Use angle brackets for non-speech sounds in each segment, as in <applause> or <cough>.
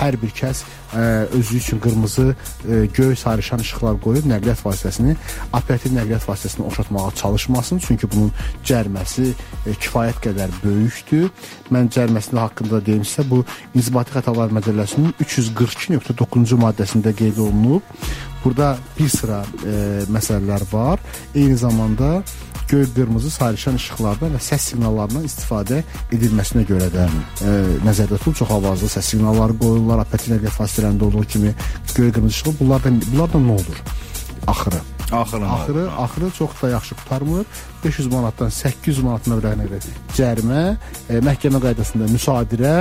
Hər bir kəs ə, özü üçün qırmızı, ə, göy sarışan işıqlar qoyub nəqliyyat vasitəsini, operativ nəqliyyat vasitəsini oxşatmağa çalışmasın, çünki bunun cəriməsi ə, kifayət qədər böyükdür. Mən cəriməsində haqqında deyim sizə, bu İnzibati Xətalar Məcəlləsinin 342.9-cu maddəsində qeyd olunub. Burada bir sıra ə, məsələlər var. Eyni zamanda göy, qırmızı, sarışan işıqlarda və səs siqnallarından istifadə edilməsinə görə də ə, nəzərdə tutulub çox avazlı səs siqnalları qoyurlar, operativ nəqliyyat vasitələrində olduğu kimi göy, qırmızı işığı. Bunlardan bunlardan nə olur? Axırı. Axırı. Axırı, axırı çox da yaxşı qurtarmır. 500 manatdan 800 manat məbləğinə qədər cərimə, e, məhkəmə qaydasında müsadirə,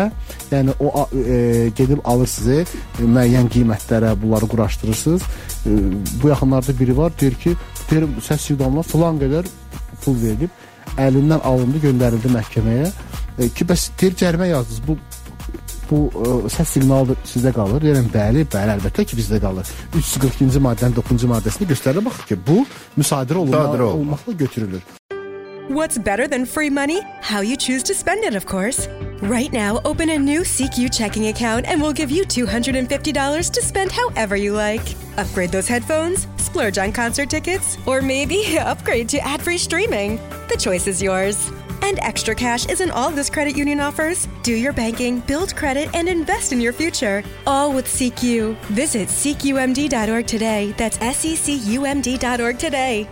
yəni o e, gedib alırsınız, e, müəyyən qiymətlərə bunları quraşdırırsınız. E, bu yaxınlarda biri var, deyir ki, deyir səs siqnalına filan qədər pul verilib, əlindən alındı, göndərildi məhkəməyə. E, ki bəs deyir cərimə yazdınız. Bu bu ə, səs siqnalı sizdə qalır. Deyirəm bəli, bəli, əlbəttə ki, bizdə qalır. 342-ci maddənin 9-cu maddəsində göstərir baxır ki, bu müsadirə olunma, Müsadirə olunma. olmaqla götürülür. What's better than free money? How you choose to spend it, of course. Right now, open a new SECU checking account and we'll give you $250 to spend however you like. Upgrade those headphones, splurge on concert tickets, or maybe <laughs> upgrade to ad free streaming. The choice is yours. And extra cash isn't all this credit union offers. Do your banking, build credit, and invest in your future. All with SECU. Visit SECUMD.org today. That's S E C U M D.org today.